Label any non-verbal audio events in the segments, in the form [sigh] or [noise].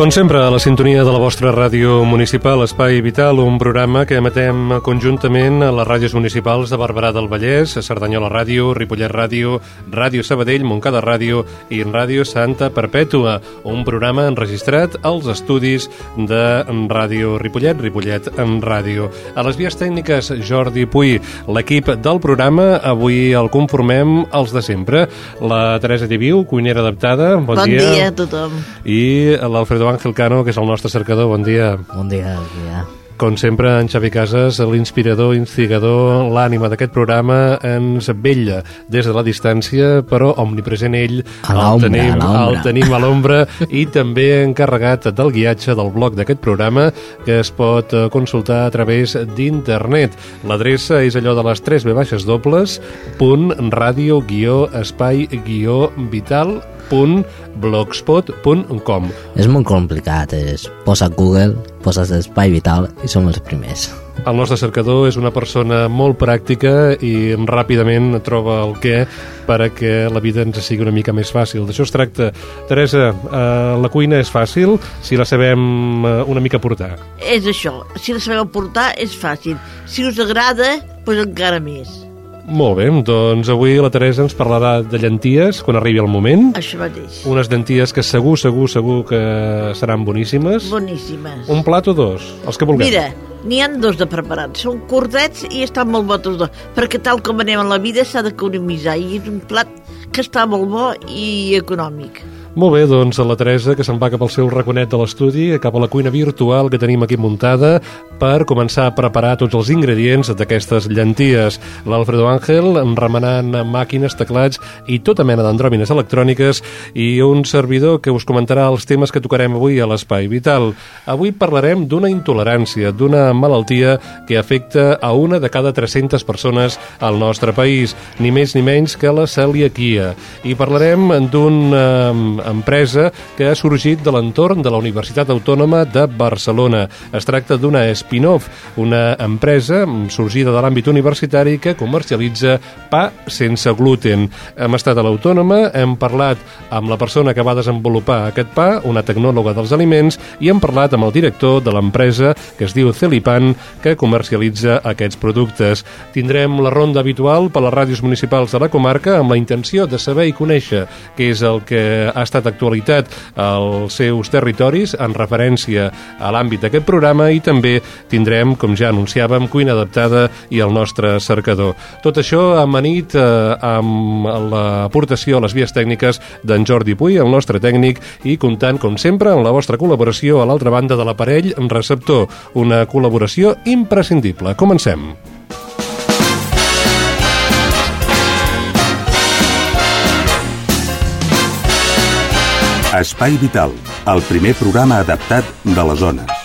Com sempre, a la sintonia de la vostra ràdio municipal Espai Vital, un programa que emetem conjuntament a les ràdios municipals de Barberà del Vallès, Cerdanyola Ràdio, Ripollet Ràdio, Ràdio Sabadell, Montcada Ràdio i Ràdio Santa Perpètua, un programa enregistrat als estudis de Ràdio Ripollet, Ripollet en Ràdio. A les vies tècniques, Jordi Puy, l'equip del programa, avui el conformem els de sempre. La Teresa Diviu, cuinera adaptada, bon, bon dia. Bon dia a tothom. I l'Alfredo Àngel Cano, que és el nostre cercador. Bon dia. Bon dia, bon dia. Com sempre, en Xavi Casas, l'inspirador, instigador, l'ànima d'aquest programa, ens vella des de la distància, però omnipresent ell, a el tenim, a el tenim a l'ombra i també encarregat del guiatge del blog d'aquest programa, que es pot eh, consultar a través d'internet. L'adreça és allò de les 3 B baixes dobles, punt ràdio guió espai guió vital www.blogspot.com És molt complicat, és posa Google, poses Espai Vital i som els primers. El nostre cercador és una persona molt pràctica i ràpidament troba el què per a que la vida ens sigui una mica més fàcil. D'això es tracta. Teresa, eh, la cuina és fàcil si la sabem eh, una mica portar. És això, si la sabeu portar és fàcil. Si us agrada, doncs encara més. Molt bé, doncs avui la Teresa ens parlarà de llenties quan arribi el moment. Això mateix. Unes llenties que segur, segur, segur que seran boníssimes. Boníssimes. Un plat o dos, els que vulguem. Mira, n'hi han dos de preparats. Són cordets i estan molt bons dos, perquè tal com anem en la vida s'ha d'economitzar i és un plat que està molt bo i econòmic. Molt bé, doncs la Teresa que se'n va cap al seu raconet de l'estudi, cap a la cuina virtual que tenim aquí muntada per començar a preparar tots els ingredients d'aquestes llenties. L'Alfredo Ángel remenant màquines, teclats i tota mena d'andròmines electròniques i un servidor que us comentarà els temes que tocarem avui a l'Espai Vital. Avui parlarem d'una intolerància, d'una malaltia que afecta a una de cada 300 persones al nostre país, ni més ni menys que la celiaquia. I parlarem d'una empresa que ha sorgit de l'entorn de la Universitat Autònoma de Barcelona. Es tracta d'una spin-off, una empresa sorgida de l'àmbit universitari que comercialitza pa sense gluten. Hem estat a l'Autònoma, hem parlat amb la persona que va desenvolupar aquest pa, una tecnòloga dels aliments, i hem parlat amb el director de l'empresa que es diu Celipan, que comercialitza aquests productes. Tindrem la ronda habitual per les ràdios municipals de la comarca amb la intenció de saber i conèixer què és el que ha estat actualitat als seus territoris en referència a l'àmbit d'aquest programa i també tindrem, com ja anunciàvem, cuina adaptada i el nostre cercador. Tot això amanit eh, amb l'aportació a les vies tècniques d'en Jordi Puy, el nostre tècnic, i comptant, com sempre, amb la vostra col·laboració a l'altra banda de l'aparell receptor. Una col·laboració imprescindible. Comencem. Espai Vital, el primer programa adaptat de les zones.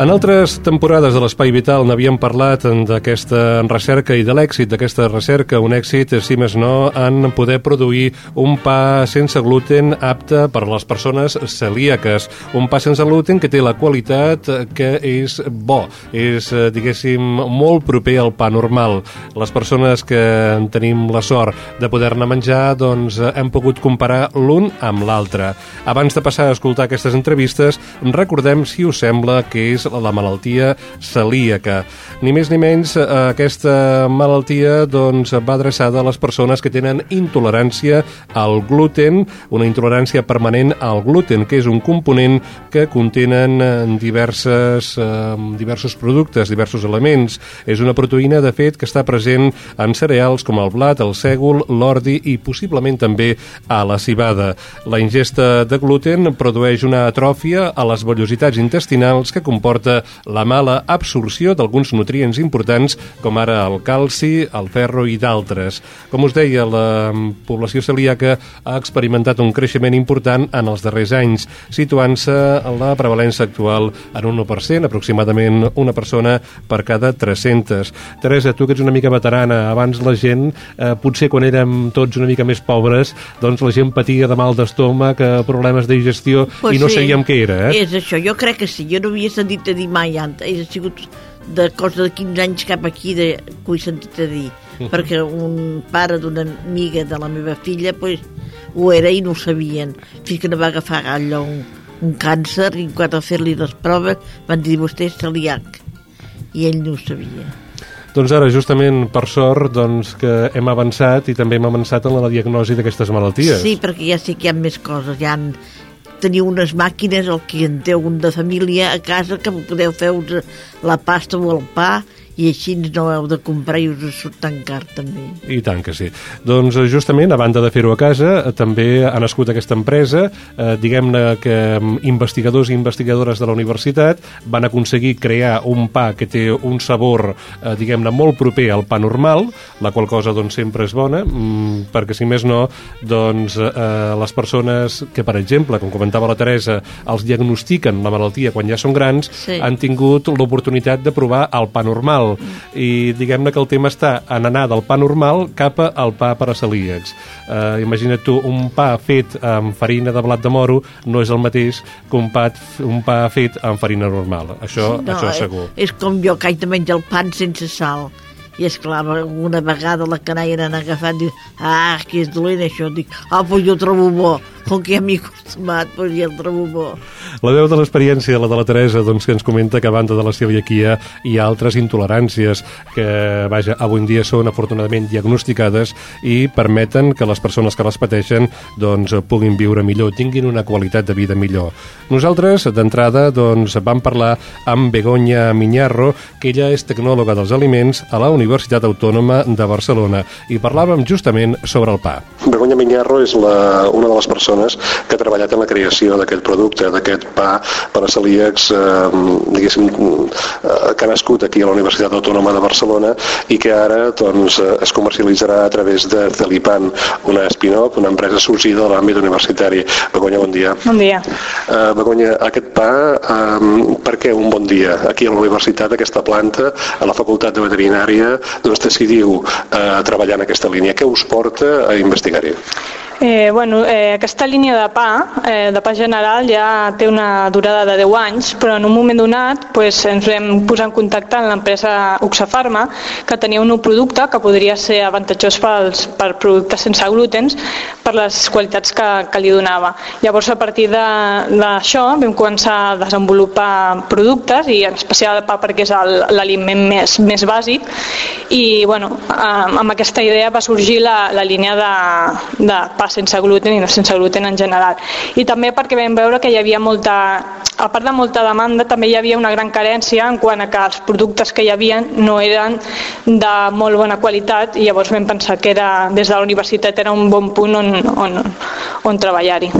En altres temporades de l'Espai Vital n'havíem parlat d'aquesta recerca i de l'èxit d'aquesta recerca, un èxit, si més no, en poder produir un pa sense gluten apte per a les persones celíaques. Un pa sense gluten que té la qualitat que és bo, és, diguéssim, molt proper al pa normal. Les persones que tenim la sort de poder-ne menjar, doncs hem pogut comparar l'un amb l'altre. Abans de passar a escoltar aquestes entrevistes, recordem, si us sembla, que és la malaltia celíaca. Ni més ni menys, eh, aquesta malaltia doncs, va adreçada a les persones que tenen intolerància al gluten, una intolerància permanent al gluten, que és un component que contenen eh, diverses, eh, diversos productes, diversos elements. És una proteïna, de fet, que està present en cereals com el blat, el sègol, l'ordi i possiblement també a la cibada. La ingesta de gluten produeix una atròfia a les vellositats intestinals que comporta la mala absorció d'alguns nutrients importants com ara el calci, el ferro i d'altres. Com us deia, la població celíaca ha experimentat un creixement important en els darrers anys, situant-se la prevalença actual en un 1%, aproximadament una persona per cada 300. Teresa, tu que ets una mica veterana, abans la gent, eh, potser quan érem tots una mica més pobres, doncs la gent patia de mal d'estómac, eh, problemes de digestió, Pues i no sí. sabíem què era, eh? És això, jo crec que sí. Jo no havia sentit a dir mai antes. He sigut de cosa de 15 anys cap aquí de, que ho he sentit a dir. Perquè un pare d'una amiga de la meva filla pues, ho era i no ho sabien. Fins que no va agafar allò un, un càncer i quan va fer-li les proves van dir vostè és celíac. I ell no ho sabia. Doncs ara, justament, per sort, doncs, que hem avançat i també hem avançat en la diagnosi d'aquestes malalties. Sí, perquè ja sé que hi ha més coses. Ja han, teniu unes màquines, el que en té un de família a casa, que podeu fer la pasta o el pa i així no heu de comprar i us surt tan car també. I tant que sí. Doncs eh, justament, a banda de fer-ho a casa, eh, també ha nascut aquesta empresa, eh, diguem-ne que mm, investigadors i investigadores de la universitat van aconseguir crear un pa que té un sabor, eh, diguem-ne, molt proper al pa normal, la qual cosa doncs sempre és bona, mm, perquè si més no, doncs eh, les persones que, per exemple, com comentava la Teresa, els diagnostiquen la malaltia quan ja són grans, Sí. han tingut l'oportunitat de provar el pa normal i diguem-ne que el tema està en anar del pa normal cap al pa per a celíacs. Eh, imagina't tu, un pa fet amb farina de blat de moro no és el mateix que un pa, un pa fet amb farina normal. Això, no, això eh, segur. És com jo que haig de menjar el pan sense sal. I és clar, una vegada la canalla han agafat i diu, ah, que és dolent això. Dic, ah, doncs jo trobo bo. Com que ja m'hi he acostumat, doncs ja el trobo bo. La veu de l'experiència, la de la Teresa, doncs, que ens comenta que a banda de la celiaquia hi ha altres intoleràncies que, vaja, avui en dia són afortunadament diagnosticades i permeten que les persones que les pateixen doncs, puguin viure millor, tinguin una qualitat de vida millor. Nosaltres, d'entrada, doncs, vam parlar amb Begoña Miñarro, que ella és tecnòloga dels aliments a la Universitat Autònoma de Barcelona, i parlàvem justament sobre el pa. Begoña Miñarro és la, una de les persones que ha treballat en la creació d'aquest producte, d'aquest pa per a celíacs, eh, diguéssim, eh, que ha nascut aquí a la Universitat Autònoma de Barcelona i que ara doncs, eh, es comercialitzarà a través de Celipan, una spin-off, una empresa sorgida de l'àmbit universitari. Begoña, bon dia. Bon dia. Uh, Begoña, aquest pa, um, per què un bon dia? Aquí a la universitat, aquesta planta, a la Facultat de Veterinària, doncs decidiu uh, treballar en aquesta línia. Què us porta a investigar-hi? Eh, bueno, eh, aquesta línia de pa, eh, de pa general, ja té una durada de 10 anys, però en un moment donat pues, ens vam posar en contacte amb l'empresa Uxafarma, que tenia un nou producte que podria ser avantatjós pels, per productes sense glútens per les qualitats que, que li donava. Llavors, a partir d'això, vam començar a desenvolupar productes, i en especial el pa perquè és l'aliment més, més bàsic, i bueno, amb aquesta idea va sorgir la, la línia de, de pa sense gluten i no sense gluten en general. I també perquè vam veure que hi havia molta, a part de molta demanda, també hi havia una gran carència en quant a que els productes que hi havia no eren de molt bona qualitat i llavors vam pensar que era, des de la universitat era un bon punt on, on, on treballar-hi.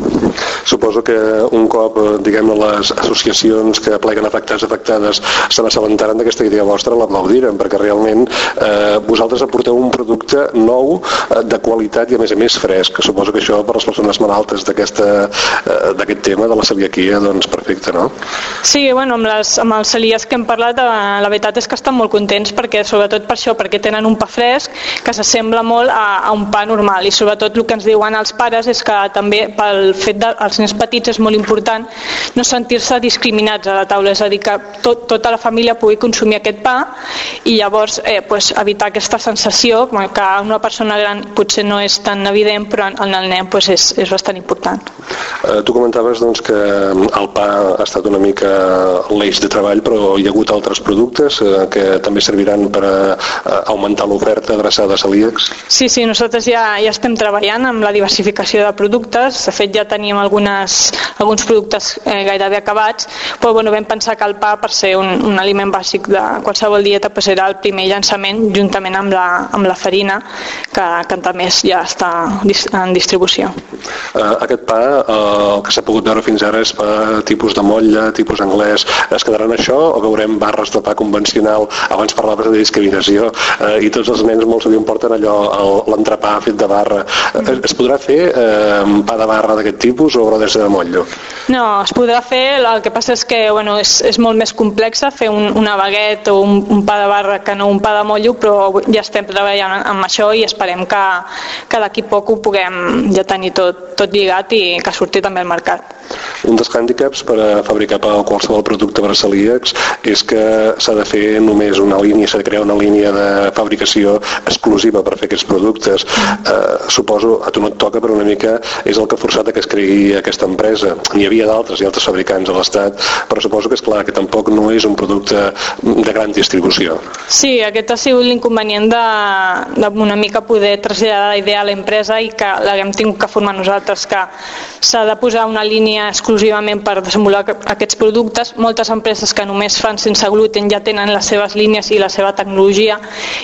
Suposo que un cop, eh, diguem-ne, les associacions que pleguen afectats afectades se n'assabentaren d'aquesta idea vostra, l'aplaudiren, perquè realment eh, vosaltres aporteu un producte nou, eh, de qualitat i a més a més fresc, que suposo que això per les persones malaltes eh, d'aquest tema, de la celiaquia, doncs perfecte, no? Sí, bueno, amb, les, amb els celíacs que hem parlat, eh, la veritat és que estan molt contents perquè, sobretot per això, perquè tenen un pa fresc que s'assembla molt a, a un pa normal i sobretot el que ens diuen els pares és que també pel fet de, el els nens petits és molt important no sentir-se discriminats a la taula, és a dir, que tot, tota la família pugui consumir aquest pa i llavors eh, pues, evitar aquesta sensació que una persona gran potser no és tan evident, però en el nen pues, és, és bastant important. Eh, tu comentaves doncs, que el pa ha estat una mica l'eix de treball, però hi ha hagut altres productes eh, que també serviran per a, a augmentar l'oferta adreçada a celíacs? Sí, sí, nosaltres ja, ja estem treballant amb la diversificació de productes. De fet, ja teníem algunes, alguns productes eh, gairebé acabats, però bueno, vam pensar que el pa, per ser un, un aliment bàsic de qualsevol dieta, pues, era el primer llançament juntament amb la, amb la farina, que, que també ja està en distribució. Uh, aquest pa, uh, el que s'ha pogut veure fins ara és pa tipus de motlla, tipus anglès. Es quedaran això o veurem barres de pa convencional? Abans parlaves de discriminació uh, i tots els nens molt sovint porten allò, l'entrepà fet de barra. Uh, es podrà fer uh, pa de barra d'aquest tipus o haurà de motllo? No, es podrà fer, el que passa és que bueno, és, és molt més complex fer un, una baguet o un, un pa de barra que no un pa de motllo, però ja estem treballant amb això i esperem que, que d'aquí poc ho puguem ja tenir tot, tot lligat i que surti també al mercat. Un dels hàndicaps per a fabricar qualsevol producte per a celíacs és que s'ha de fer només una línia, s'ha de crear una línia de fabricació exclusiva per fer aquests productes. Eh, suposo, a tu no et toca, però una mica és el que ha forçat que es cregui aquesta empresa. N'hi havia d'altres i altres fabricants a l'Estat, però suposo que és clar que tampoc no és un producte de gran distribució. Sí, aquest ha sigut l'inconvenient de, de una mica poder traslladar la idea a l'empresa i que l'haguem tingut que formar nosaltres, que s'ha de posar una línia exclusivament per desenvolupar aquests productes. Moltes empreses que només fan sense gluten ja tenen les seves línies i la seva tecnologia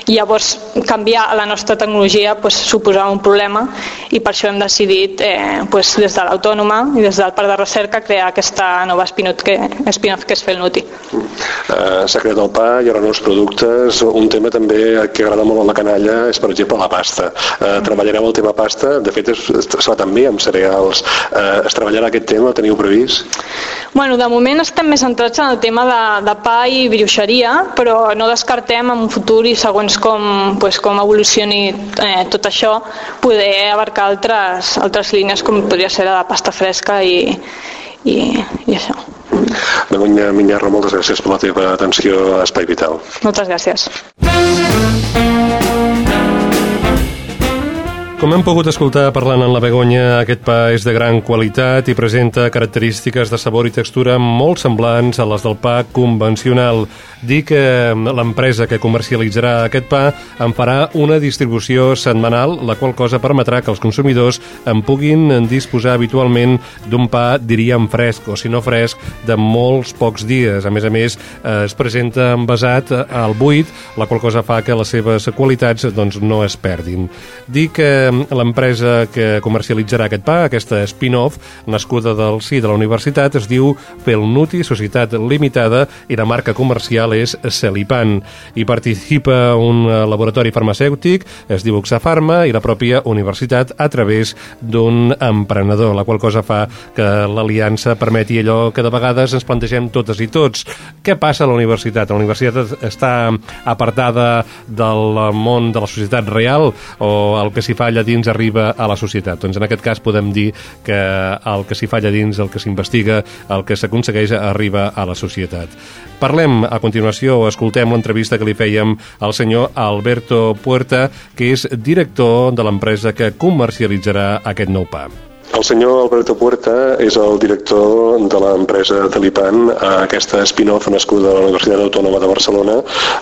i llavors canviar la nostra tecnologia pues, suposava un problema i per això hem decidit eh, pues, des de l'autònoma i des del Parc de Recerca crear aquesta nova spin-off que, spin que és Felnuti. Uh, S'ha creat el pa, hi haurà nous productes. Un tema també que agrada molt a la canalla és, per exemple, la pasta. Uh, treballareu el tema pasta, de fet es, es, es fa també amb cereals. Uh, es treballarà aquest tema, el teniu previst? Bueno, de moment estem més centrats en el tema de, de pa i brioixeria, però no descartem en un futur i segons com, pues, com evolucioni eh, tot això, poder abarcar altres, altres línies com podria ser la de pasta fresca i, i, i això. Begoña Minyarro, moltes gràcies per la teva atenció a Espai Vital. Moltes gràcies. Com hem pogut escoltar parlant amb la Begonya, aquest pa és de gran qualitat i presenta característiques de sabor i textura molt semblants a les del pa convencional. Dir que l'empresa que comercialitzarà aquest pa en farà una distribució setmanal, la qual cosa permetrà que els consumidors en puguin disposar habitualment d'un pa, diríem, fresc, o si no fresc, de molts pocs dies. A més a més, es presenta envasat al buit, la qual cosa fa que les seves qualitats doncs, no es perdin. Dir que l'empresa que comercialitzarà aquest pa, aquesta spin-off, nascuda del sí de la universitat, es diu Pelnuti Societat Limitada i la marca comercial és Celipan. Hi participa un laboratori farmacèutic, es diu Oxafarma, i la pròpia universitat a través d'un emprenedor, la qual cosa fa que l'aliança permeti allò que de vegades ens plantegem totes i tots. Què passa a la universitat? La universitat està apartada del món de la societat real o el que s'hi fa allà dins arriba a la societat. Doncs en aquest cas podem dir que el que s'hi fa allà dins, el que s'investiga, el que s'aconsegueix arriba a la societat. Parlem a continuació, escoltem l'entrevista que li fèiem al senyor Alberto Puerta, que és director de l'empresa que comercialitzarà aquest nou pa. El senyor Alberto Puerta és el director de l'empresa Telipan, aquesta spin-off nascuda de la Universitat Autònoma de Barcelona,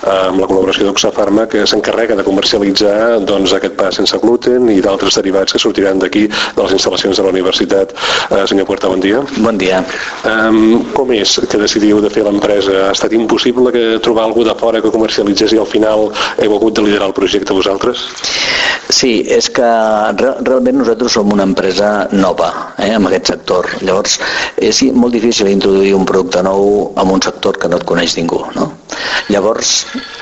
amb la col·laboració d'Oxafarma, que s'encarrega de comercialitzar doncs, aquest pa sense gluten i d'altres derivats que sortiran d'aquí, de les instal·lacions de la universitat. Uh, senyor Puerta, bon dia. Bon dia. Um, com és que decidiu de fer l'empresa? Ha estat impossible que trobar algú de fora que comercialitzés i al final heu hagut de liderar el projecte vosaltres? Sí, és que re realment nosaltres som una empresa nova eh, en aquest sector. Llavors, és molt difícil introduir un producte nou en un sector que no et coneix ningú. No? Llavors,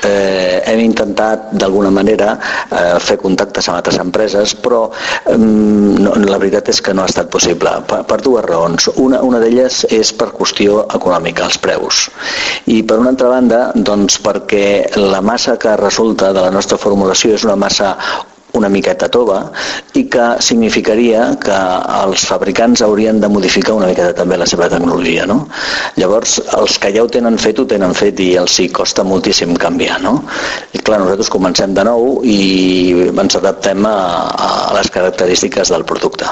eh, hem intentat d'alguna manera eh, fer contactes amb altres empreses, però eh, no, la veritat és que no ha estat possible, per, per dues raons. Una, una d'elles és per qüestió econòmica, els preus. I per una altra banda, doncs perquè la massa que resulta de la nostra formulació és una massa una miqueta tova i que significaria que els fabricants haurien de modificar una miqueta també la seva tecnologia. No? Llavors, els que ja ho tenen fet, ho tenen fet i els hi costa moltíssim canviar. No? I clar, nosaltres comencem de nou i ens adaptem a, a les característiques del producte.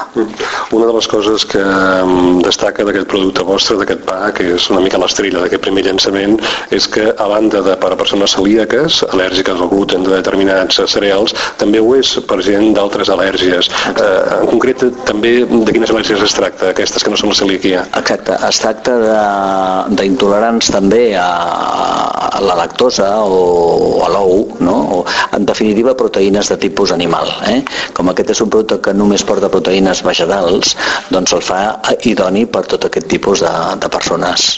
Una de les coses que mm, destaca d'aquest producte vostre, d'aquest pa, que és una mica l'estrella d'aquest primer llançament, és que a banda de per a persones celíaques, al·lèrgiques al gluten de determinats cereals, també ho és per gent d'altres al·lèrgies. Eh, en concret, també de quines al·lèrgies es tracta, aquestes que no són la celíaquia? Exacte, es tracta d'intolerants també a, a la lactosa o a l'ou, no? o, en definitiva proteïnes de tipus animal. Eh? Com aquest és un producte que només porta proteïnes vegetals, doncs el fa idoni per tot aquest tipus de, de persones.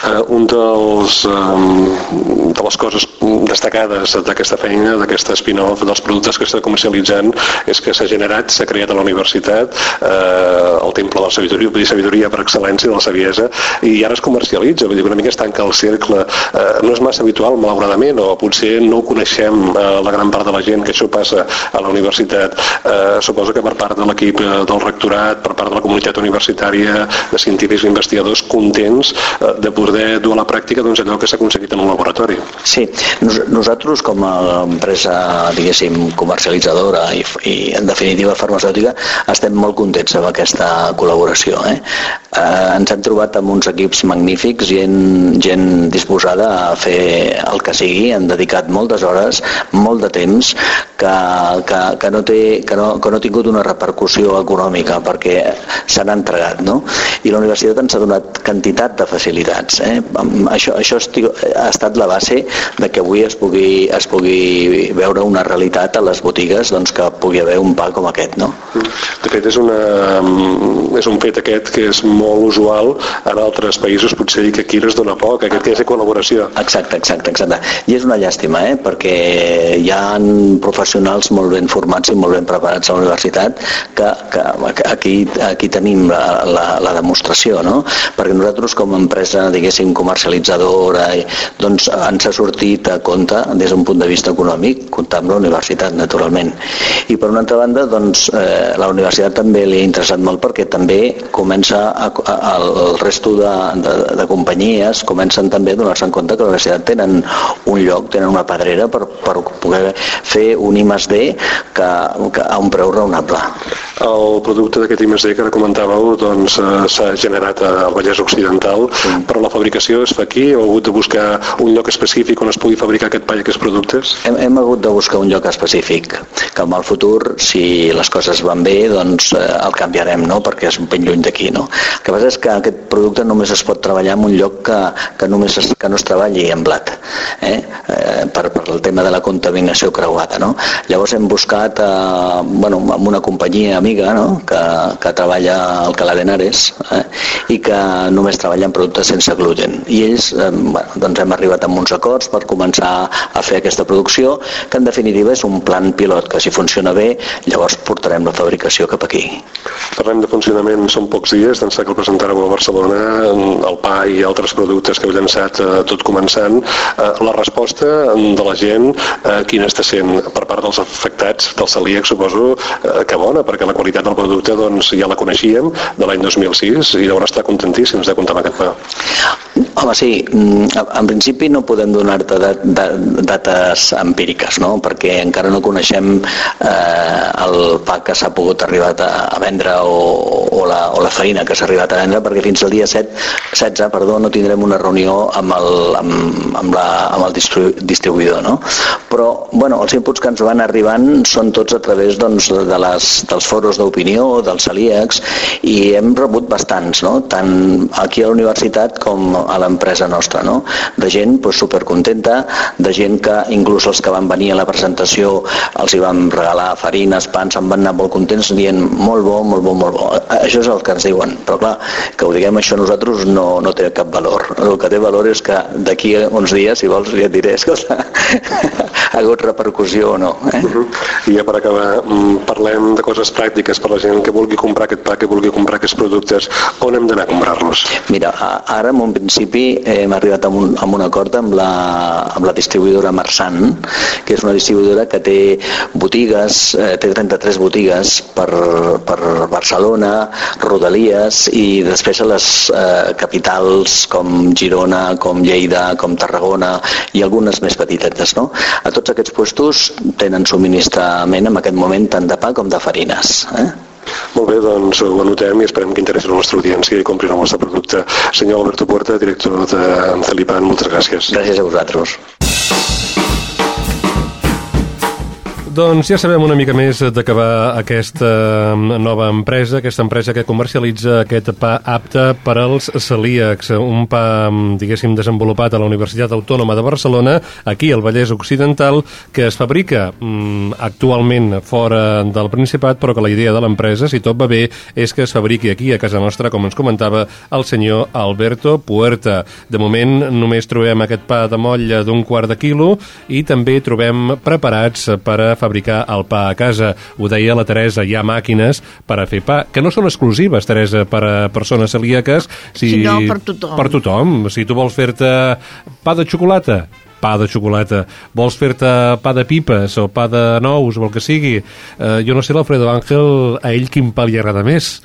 Uh, un dels, um, de les coses destacades d'aquesta feina, d'aquesta spin-off, dels productes que està comercialitzant, és que s'ha generat, s'ha creat a la universitat uh, el temple de la sabidoria, vull dir sabidoria per excel·lència de la saviesa, i ara es comercialitza, vull dir una mica es tanca el cercle. Uh, no és massa habitual, malauradament, o potser no ho coneixem uh, la gran part de la gent que això passa a la universitat. Uh, suposo que per part de l'equip del rectorat, per part de la comunitat universitària, de científics i investigadors contents uh, de poder dur a la pràctica doncs, allò que s'ha aconseguit en un laboratori. Sí, Nos, nosaltres com a empresa, diguéssim, comercialitzadora i, i en definitiva farmacèutica, estem molt contents amb aquesta col·laboració. Eh? Eh, ens hem trobat amb uns equips magnífics, gent, gent disposada a fer el que sigui, han dedicat moltes hores, molt de temps, que, que, que, no, té, que, no, que no ha tingut una repercussió econòmica perquè s'han entregat. No? I la universitat ens ha donat quantitat de facilitats. Eh? Això, això ha estat la base de que avui es pugui, es pugui veure una realitat a les botigues doncs, que pugui haver un pa com aquest. No? De fet, és, una, és un fet aquest que és molt usual en altres països, potser dir que aquí es dona poc, aquest que és de col·laboració. Exacte, exacte, exacte. I és una llàstima, eh? perquè hi ha professionals molt ben formats i molt ben preparats a la universitat que, que aquí, aquí tenim la, la, la demostració, no? perquè nosaltres com a empresa, diguéssim, comercialitzadora, doncs ens ha sortit a compte des d'un punt de vista econòmic, comptar amb la universitat, naturalment. I per una altra banda, doncs, eh, la universitat també li ha interessat molt perquè també comença a, a, el resto de, de, de companyies comencen també a donar-se en compte que la universitat tenen un lloc, tenen una pedrera per, per poder fer un I D que, que a un preu raonable. El producte d'aquest I+D que ara comentàveu doncs, eh, s'ha generat al Vallès Occidental, sí. però la fabricació es fa aquí o ha hagut de buscar un lloc específic on es pugui fabricar aquest pa i aquests productes? Hem, hem hagut de buscar un lloc específic, que en el futur, si les coses van bé, doncs eh, el canviarem, no? perquè és ben lluny d'aquí. No? El que passa és que aquest producte només es pot treballar en un lloc que, que només es, que no es treballi en blat, eh? Eh, per, per el tema de la contaminació creuada. No? Llavors hem buscat eh, bueno, amb una companyia amiga no? que, que treballa al Calà d'Henares eh? i que només treballa en productes sense gluten. I ells eh, bueno, doncs hem arribat a uns acords per començar a fer aquesta producció, que en definitiva és un plan pilot, que si funciona bé, llavors portarem la fabricació cap aquí. Parlem de funcionament, són pocs dies, d'ençà que el presentareu a Barcelona, el pa i altres productes que heu llançat eh, tot començant. Eh, la resposta de la gent, eh, quina està sent per part dels afectats, dels celíacs, suposo eh, que bona, perquè la qualitat del producte doncs, ja la coneixíem de l'any 2006 i deuen estar contentíssims de comptar amb aquest pa. Home, sí, mm, en principi no podem donar-te dates empíriques, no? perquè encara no coneixem eh, el pa que s'ha pogut arribar a, a vendre o, o, la, o la farina que s'ha arribat a vendre, perquè fins al dia 7, 16 perdó, no tindrem una reunió amb el, amb, amb la, amb el distribuïdor. No? Però bueno, els inputs que ens van arribant són tots a través doncs, de les, dels foros d'opinió, dels celíacs, i hem rebut bastants, no? tant aquí a la universitat com a l'empresa nostra, no? de gent pues, supercontenta, de gent que inclús els que van venir a la presentació els hi vam regalar farines, pans, em van anar molt contents dient molt bo, molt bo, molt bo. Això és el que ens diuen, però clar, que ho diguem això nosaltres no, no té cap valor. El que té valor és que d'aquí uns dies, si vols, ja et diré, escolta, [laughs] ha hagut repercussió o no. Eh? Uh -huh. I ja per acabar, mm, parlem de coses pràctiques per la gent que vulgui comprar aquest pa, que vulgui comprar aquests productes. On hem d'anar a comprar-los? Mira, ara en un principi hem arribat a un, a un acord amb la, amb la distribuïdora Marsan, que és una distribuïdora que té botigues, eh, té 33 botigues per, per Barcelona, Rodalies i després a les eh, capitals com Girona, com Lleida, com Tarragona i algunes més petitetes. No? A tots aquests puestos tenen subministrament en aquest moment tant de pa com de farines. Eh? Molt bé, doncs ho anotem i esperem que interessi la nostra audiència i comprin el nostre producte. Senyor Alberto Puerta, director de Celipan, moltes gràcies. Gràcies a vosaltres. Doncs ja sabem una mica més d'acabar aquesta nova empresa, aquesta empresa que comercialitza aquest pa apte per als celíacs, un pa, diguéssim, desenvolupat a la Universitat Autònoma de Barcelona, aquí al Vallès Occidental, que es fabrica mm, actualment fora del Principat, però que la idea de l'empresa, si tot va bé, és que es fabriqui aquí a casa nostra, com ens comentava el senyor Alberto Puerta. De moment només trobem aquest pa de molla d'un quart de quilo i també trobem preparats per a fabricar el pa a casa. Ho deia la Teresa, hi ha màquines per a fer pa, que no són exclusives, Teresa, per a persones celíaques. Si, no, per tothom. Per tothom. Si tu vols fer-te pa de xocolata, pa de xocolata, vols fer-te pa de pipes o pa de nous o el que sigui, eh, jo no sé l'Alfredo Ángel, a ell quin pa li agrada més?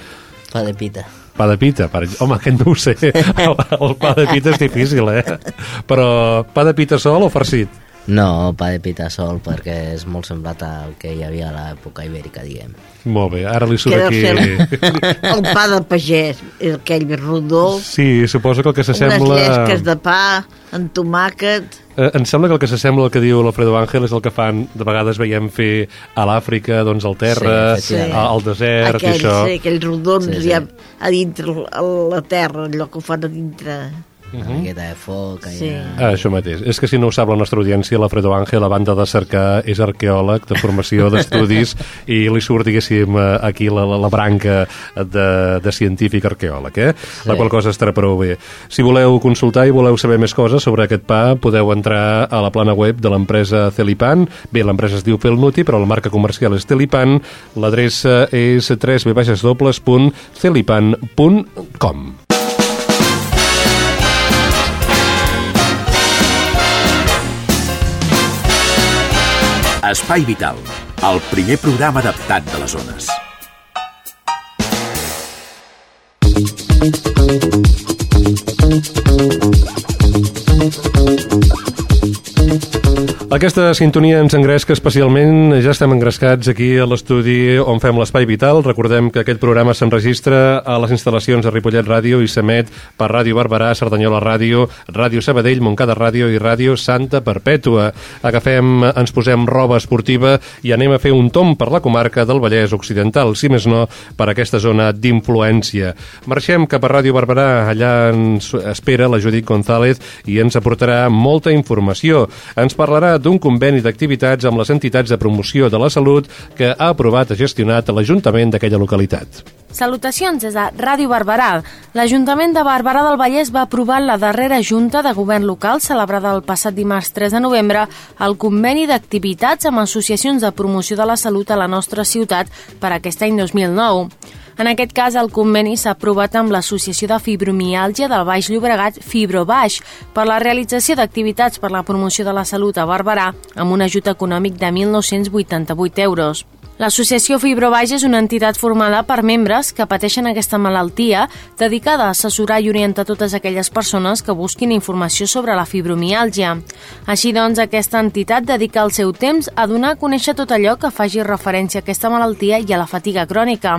Pa de pita. Pa de pita, per... home, aquest no ho sé. [laughs] El, el pa de pita és difícil, eh? Però pa de pita sol o farcit? No, pa de pita sol, perquè és molt semblat al que hi havia a l'època ibèrica, diguem. Molt bé, ara li surt aquí... ser [laughs] el pa de pagès, aquell rodó, Sí, suposo que el que unes s'assembla... llesques de pa, amb tomàquet... Eh, em sembla que el que s'assembla al que diu l'Alfredo Ángel és el que fan, de vegades veiem fer a l'Àfrica, doncs al terra, Sí, a- al desert i aquells, això. sí, aquells rodons Sí, sí, sí. ja a dintre a la terra, allò que ho fan a dintre. Uh -huh. Una miqueta de foc. Sí. Ah, això mateix. És que si no ho sap la nostra audiència, l'Alfredo Ángel, a banda de cercar, és arqueòleg de formació [laughs] d'estudis i li surt, diguéssim, eh, aquí la, la, la branca de, de científic arqueòleg, eh? Sí. La qual cosa estarà prou bé. Si voleu consultar i voleu saber més coses sobre aquest pa, podeu entrar a la plana web de l'empresa Celipan. Bé, l'empresa es diu Pelnuti, però la marca comercial és Celipan. L'adreça és www.celipan.com. Espai Vital, el primer programa adaptat de les zones. Aquesta sintonia ens engresca especialment, ja estem engrescats aquí a l'estudi on fem l'Espai Vital. Recordem que aquest programa s'enregistra a les instal·lacions de Ripollet Ràdio i s'emet per Ràdio Barberà, Cerdanyola Ràdio, Ràdio Sabadell, Montcada Ràdio i Ràdio Santa Perpètua. Agafem, ens posem roba esportiva i anem a fer un tom per la comarca del Vallès Occidental, si més no, per aquesta zona d'influència. Marxem cap a Ràdio Barberà, allà ens espera la Judit González i ens aportarà molta informació. Ens parlarà d'un conveni d'activitats amb les entitats de promoció de la salut que ha aprovat i gestionat l'Ajuntament d'aquella localitat. Salutacions des de Ràdio Barberà. L'Ajuntament de Barberà del Vallès va aprovar la darrera Junta de Govern Local, celebrada el passat dimarts 3 de novembre, el conveni d'activitats amb associacions de promoció de la salut a la nostra ciutat per aquest any 2009. En aquest cas, el conveni s'ha aprovat amb l'Associació de Fibromiàlgia del Baix Llobregat Fibrobaix per la realització d'activitats per la promoció de la salut a Barberà amb un ajut econòmic de 1.988 euros. L'associació Fibrobaix és una entitat formada per membres que pateixen aquesta malaltia, dedicada a assessorar i orientar totes aquelles persones que busquin informació sobre la fibromiàlgia. Així doncs, aquesta entitat dedica el seu temps a donar a conèixer tot allò que faci referència a aquesta malaltia i a la fatiga crònica,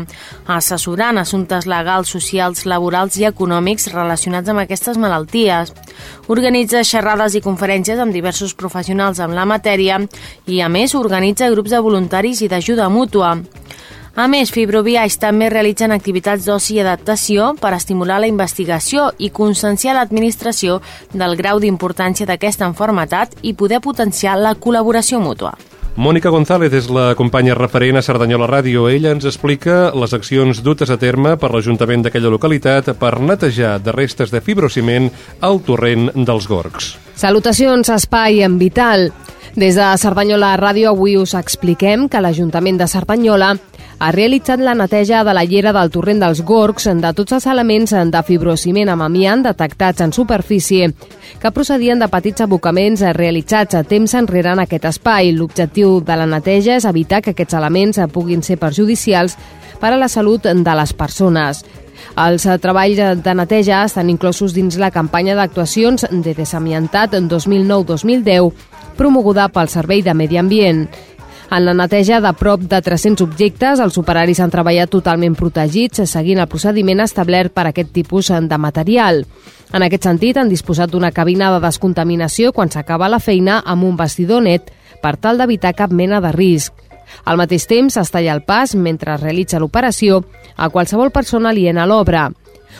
assessorant assumptes legals, socials, laborals i econòmics relacionats amb aquestes malalties. Organitza xerrades i conferències amb diversos professionals en la matèria i, a més, organitza grups de voluntaris i d'ajuda mútua. A més, Fibroviaix també realitzen activitats d'oci i adaptació per estimular la investigació i conscienciar l'administració del grau d'importància d'aquesta enfermetat i poder potenciar la col·laboració mútua. Mònica González és la companya referent a Cerdanyola Ràdio. Ella ens explica les accions dutes a terme per l'Ajuntament d'aquella localitat per netejar de restes de fibrociment el torrent dels Gorgs. Salutacions, Espai en Vital. Des de Cerdanyola Ràdio avui us expliquem que l'Ajuntament de Cerdanyola ha realitzat la neteja de la llera del torrent dels Gorgs de tots els elements de fibrociment amb amiant detectats en superfície que procedien de petits abocaments realitzats a temps enrere en aquest espai. L'objectiu de la neteja és evitar que aquests elements puguin ser perjudicials per a la salut de les persones. Els treballs de neteja estan inclosos dins la campanya d'actuacions de desamiantat 2009-2010 promoguda pel Servei de Medi Ambient. En la neteja de prop de 300 objectes, els operaris han treballat totalment protegits, seguint el procediment establert per aquest tipus de material. En aquest sentit, han disposat d'una cabina de descontaminació quan s'acaba la feina amb un vestidor net per tal d'evitar cap mena de risc. Al mateix temps, es talla el pas mentre realitza l'operació a qualsevol persona aliena a l'obra.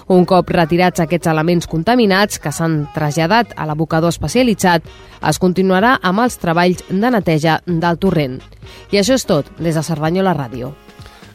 Un cop retirats aquests elements contaminats que s'han traslladat a l'abocador especialitzat, es continuarà amb els treballs de neteja del torrent. I això és tot des de Cerdanyola Ràdio.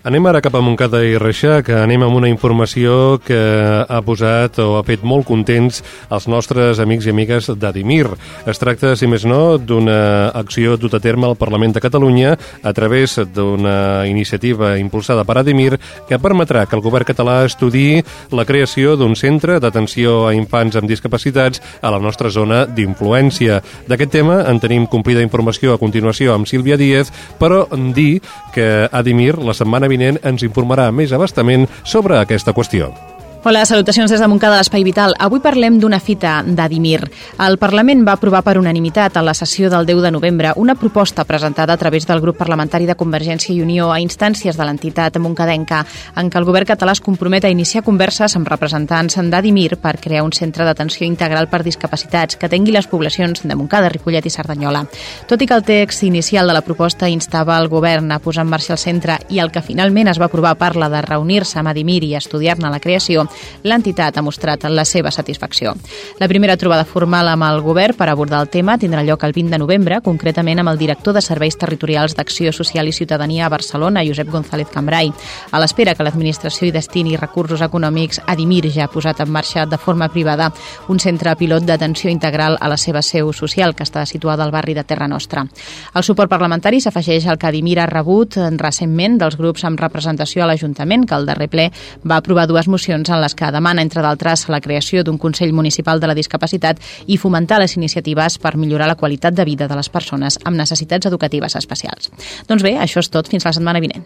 Anem ara cap a Montcada i Reixac, anem amb una informació que ha posat o ha fet molt contents els nostres amics i amigues d'Adimir. Es tracta, si més no, d'una acció dut a terme al Parlament de Catalunya a través d'una iniciativa impulsada per Adimir que permetrà que el govern català estudi la creació d'un centre d'atenció a infants amb discapacitats a la nostra zona d'influència. D'aquest tema en tenim complida informació a continuació amb Sílvia Díez, però dir que Adimir la setmana vinent ens informarà més abastament sobre aquesta qüestió. Hola, salutacions des de Montcada d'Espai Vital. Avui parlem d'una fita d'Adimir. El Parlament va aprovar per unanimitat a la sessió del 10 de novembre una proposta presentada a través del grup parlamentari de Convergència i Unió a instàncies de l'entitat moncadenca en què el govern català es compromet a iniciar converses amb representants d'Adimir per crear un centre d'atenció integral per discapacitats que tingui les poblacions de Montcada, Ripollet i Cerdanyola. Tot i que el text inicial de la proposta instava el govern a posar en marxa el centre i el que finalment es va aprovar parla de reunir-se amb Adimir i estudiar-ne la creació, l'entitat ha mostrat la seva satisfacció. La primera trobada formal amb el govern per abordar el tema tindrà lloc el 20 de novembre, concretament amb el director de Serveis Territorials d'Acció Social i Ciutadania a Barcelona, Josep González Cambrai, a l'espera que l'administració hi destini recursos econòmics, Adimir ja ha posat en marxa de forma privada un centre pilot d'atenció integral a la seva seu social, que està situada al barri de Terra Nostra. El suport parlamentari s'afegeix al que Adimir ha rebut recentment dels grups amb representació a l'Ajuntament, que el darrer ple va aprovar dues mocions en les que demana, entre d'altres, la creació d'un Consell Municipal de la Discapacitat i fomentar les iniciatives per millorar la qualitat de vida de les persones amb necessitats educatives especials. Doncs bé, això és tot. Fins la setmana vinent.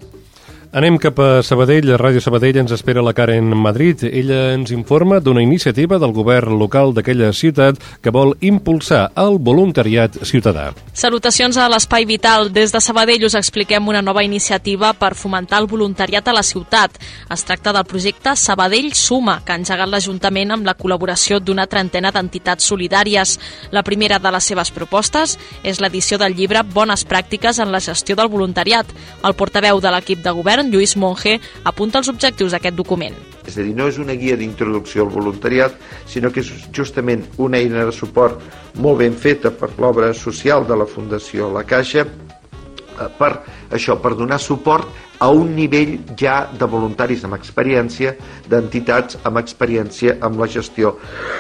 Anem cap a Sabadell. A Ràdio Sabadell ens espera la Karen Madrid. Ella ens informa d'una iniciativa del govern local d'aquella ciutat que vol impulsar el voluntariat ciutadà. Salutacions a l'Espai Vital. Des de Sabadell us expliquem una nova iniciativa per fomentar el voluntariat a la ciutat. Es tracta del projecte Sabadell Suma, que ha engegat l'Ajuntament amb la col·laboració d'una trentena d'entitats solidàries. La primera de les seves propostes és l'edició del llibre Bones pràctiques en la gestió del voluntariat. El portaveu de l'equip de govern govern, Lluís Monge, apunta els objectius d'aquest document. És a dir, no és una guia d'introducció al voluntariat, sinó que és justament una eina de suport molt ben feta per l'obra social de la Fundació La Caixa, eh, per això, per donar suport a un nivell ja de voluntaris amb experiència, d'entitats amb experiència amb la gestió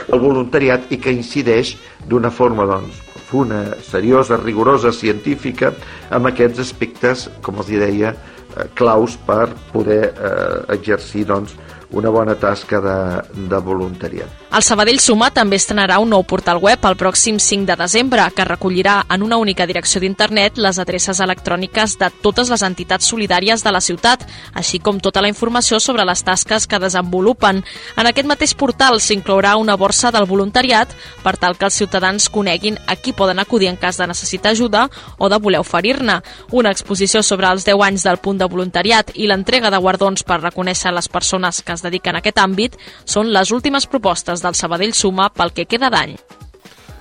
del voluntariat i que incideix d'una forma doncs, profunda, seriosa, rigorosa, científica, amb aquests aspectes, com els deia, Eh, claus per poder eh, exercir doncs, una bona tasca de, de voluntariat. El Sabadell Suma també estrenarà un nou portal web el pròxim 5 de desembre que recollirà en una única direcció d'internet les adreces electròniques de totes les entitats solidàries de la ciutat, així com tota la informació sobre les tasques que desenvolupen. En aquest mateix portal s'inclourà una borsa del voluntariat per tal que els ciutadans coneguin a qui poden acudir en cas de necessitar ajuda o de voler oferir-ne. Una exposició sobre els 10 anys del punt de voluntariat i l'entrega de guardons per reconèixer les persones que es dediquen a aquest àmbit són les últimes propostes del Sabadell Suma pel que queda d'any.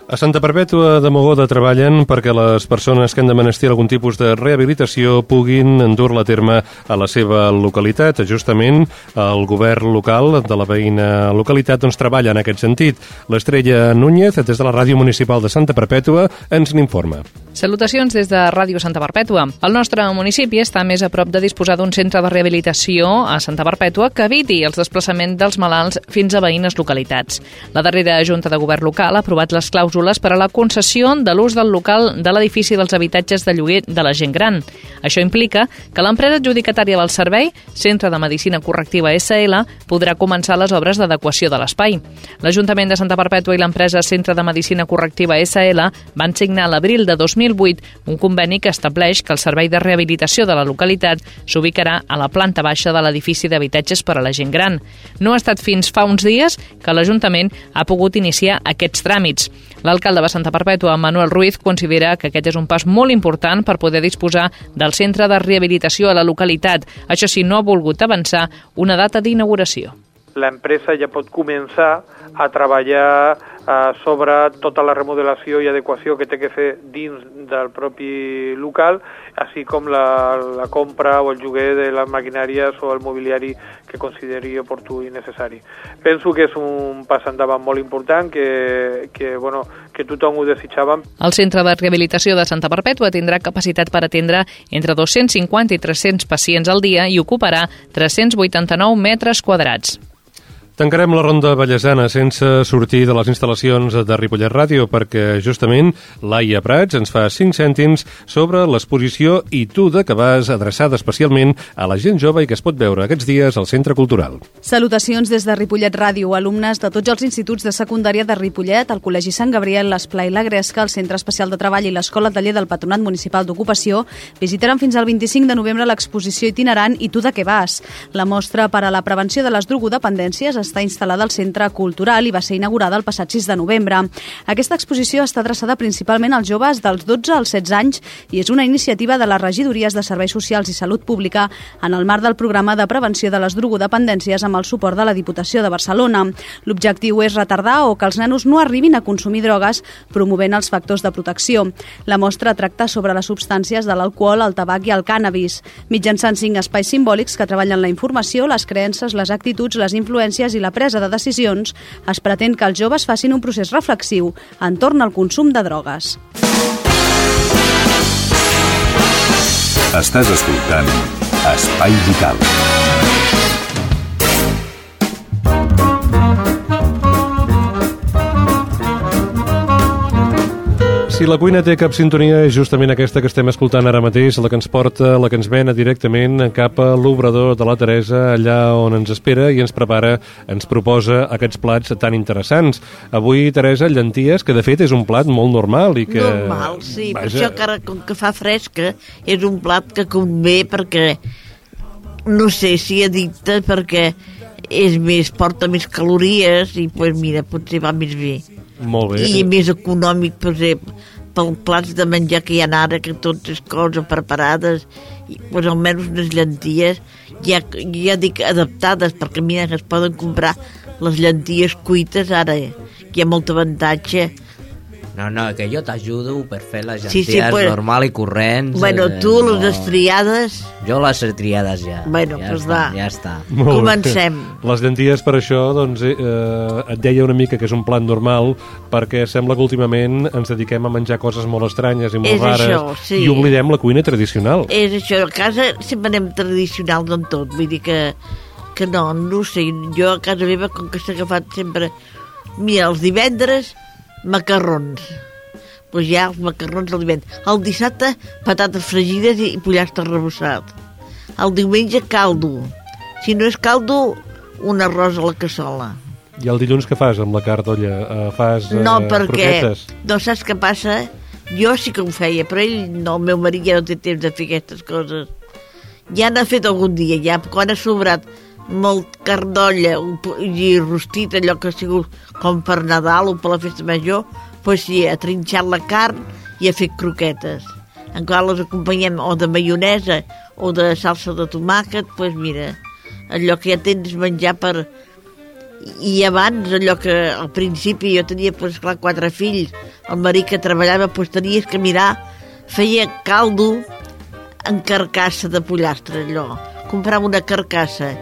A Santa Perpètua de Mogoda treballen perquè les persones que han de menester algun tipus de rehabilitació puguin endur-la a terme a la seva localitat. Justament el govern local de la veïna localitat doncs, treballa en aquest sentit. L'estrella Núñez, des de la Ràdio Municipal de Santa Perpètua, ens n'informa. Salutacions des de Ràdio Santa Perpètua. El nostre municipi està més a prop de disposar d'un centre de rehabilitació a Santa Perpètua que eviti els desplaçaments dels malalts fins a veïnes localitats. La darrera Junta de Govern local ha aprovat les clàusules clàusules per a la concessió de l'ús del local de l'edifici dels habitatges de lloguer de la gent gran. Això implica que l'empresa adjudicatària del servei, Centre de Medicina Correctiva SL, podrà començar les obres d'adequació de l'espai. L'Ajuntament de Santa Perpètua i l'empresa Centre de Medicina Correctiva SL van signar a l'abril de 2008 un conveni que estableix que el servei de rehabilitació de la localitat s'ubicarà a la planta baixa de l'edifici d'habitatges per a la gent gran. No ha estat fins fa uns dies que l'Ajuntament ha pogut iniciar aquests tràmits. L'alcalde de Santa Perpètua, Manuel Ruiz, considera que aquest és un pas molt important per poder disposar del centre de rehabilitació a la localitat. Això sí, no ha volgut avançar una data d'inauguració. L'empresa ja pot començar a treballar eh, sobre tota la remodelació i adequació que té que fer dins del propi local, així com la, la compra o el lloguer de les maquinàries o el mobiliari que consideri oportú i necessari. Penso que és un pas endavant molt important, que, que, bueno, que tothom ho desitjava. El Centre de Rehabilitació de Santa Perpètua tindrà capacitat per atendre entre 250 i 300 pacients al dia i ocuparà 389 metres quadrats. Tancarem la ronda ballesana sense sortir de les instal·lacions de Ripollet Ràdio perquè justament Laia Prats ens fa 5 cèntims sobre l'exposició I tu de que vas adreçada especialment a la gent jove i que es pot veure aquests dies al Centre Cultural. Salutacions des de Ripollet Ràdio. Alumnes de tots els instituts de secundària de Ripollet, el Col·legi Sant Gabriel, l'Esplai la Gresca, el Centre Especial de Treball i l'Escola Taller del Patronat Municipal d'Ocupació visitaran fins al 25 de novembre l'exposició itinerant I tu de què vas? La mostra per a la prevenció de les drogodependències està instal·lada al Centre Cultural i va ser inaugurada el passat 6 de novembre. Aquesta exposició està adreçada principalment als joves dels 12 als 16 anys i és una iniciativa de les regidories de Serveis Socials i Salut Pública en el marc del programa de prevenció de les drogodependències amb el suport de la Diputació de Barcelona. L'objectiu és retardar o que els nanos no arribin a consumir drogues promovent els factors de protecció. La mostra tracta sobre les substàncies de l'alcohol, el tabac i el cànnabis. Mitjançant cinc espais simbòlics que treballen la informació, les creences, les actituds, les influències i la presa de decisions, es pretén que els joves facin un procés reflexiu entorn al consum de drogues. Estàs escoltant Espai Vital. Si la cuina té cap sintonia és justament aquesta que estem escoltant ara mateix, la que ens porta, la que ens vena directament cap a l'obrador de la Teresa, allà on ens espera i ens prepara, ens proposa aquests plats tan interessants. Avui, Teresa, llenties, que de fet és un plat molt normal i que... Normal, sí, Vaja... per això que ara, com que fa fresca, és un plat que convé perquè, no sé si addicte, perquè és més, porta més calories i, pues, mira, potser va més bé. Molt bé. I més econòmic, per exemple, pel plats de menjar que hi ha ara, que tot és coses preparades, i, pues, almenys unes llenties, ja, ja dic adaptades, perquè mira que es poden comprar les llenties cuites ara, hi ha molt avantatge no, no, que jo t'ajudo per fer les llenties sí, sí, pues, normal i corrents. Bueno, eh, tu no. les estriades... Jo les estriades ja. Bueno, ja pues està, va. Ja està. Molt Comencem. Bé. Les llenties per això, doncs, eh, et deia una mica que és un plat normal perquè sembla que últimament ens dediquem a menjar coses molt estranyes i molt és rares això, sí. i oblidem la cuina tradicional. És això, a casa sempre anem tradicionals en tot, vull dir que, que no, no ho sé, jo a casa meva com que s'ha agafat sempre... Mira, els divendres, macarrons pues ja els macarrons al divendres. El dissabte, patates fregides i pollastre rebossat. El diumenge, caldo. Si no és caldo, un arròs a la cassola. I el dilluns què fas amb la cartolla? Uh, fas uh, no, perquè, croquetes? no saps què passa? Jo sí que ho feia, però ell, no, el meu marit ja no té temps de fer aquestes coses. Ja n'ha fet algun dia, ja, quan ha sobrat molt carn d'olla i rostit, allò que ha sigut com per Nadal o per la festa major, pues sí, ha trinxat la carn i ha fet croquetes. En qual les acompanyem o de maionesa o de salsa de tomàquet, pues mira, allò que ja tens menjar per... I abans, allò que al principi jo tenia, pues, clar, quatre fills, el marit que treballava, pues, tenies que mirar, feia caldo en carcassa de pollastre, allò. Comprava una carcassa,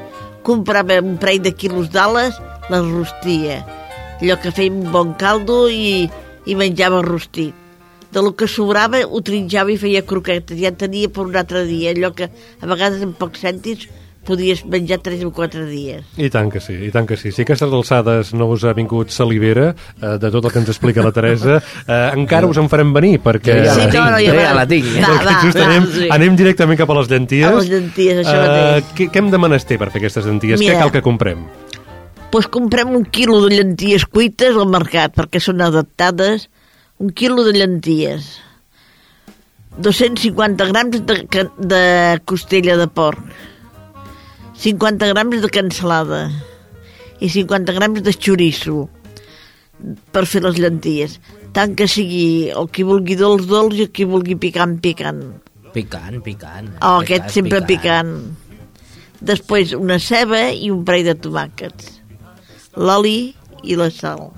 comprava un parell de quilos d'ales, les rostia. Allò que feia un bon caldo i, i menjava rostit. De lo que sobrava ho trinjava i feia croquetes, ja en tenia per un altre dia, allò que a vegades en pocs cèntims podies menjar 3 o 4 dies. I tant que sí, i tant que sí. Si aquestes alçades no us ha vingut salivera eh, de tot el que ens explica la Teresa, eh, encara us en farem venir, perquè... Ja la tinc, no, no, ja, ja la tinc. Va, va, just va, anem, sí. anem directament cap a les llenties. A les llenties, això eh, mateix. Què, què hem de menester per fer aquestes llenties? Mira. Què cal que comprem? pues comprem un quilo de llenties cuites al mercat perquè són adaptades, un quilo de llenties, 250 grams de, de costella de porc, 50 grams de cansalada i 50 grams de xoriço per fer les llenties. Tant que sigui el qui vulgui dolç, dolç i el qui vulgui picant, picant. Picant, picant. Oh, Picant, aquest sempre picant. Després una ceba i un parell de tomàquets. L'oli i la sal.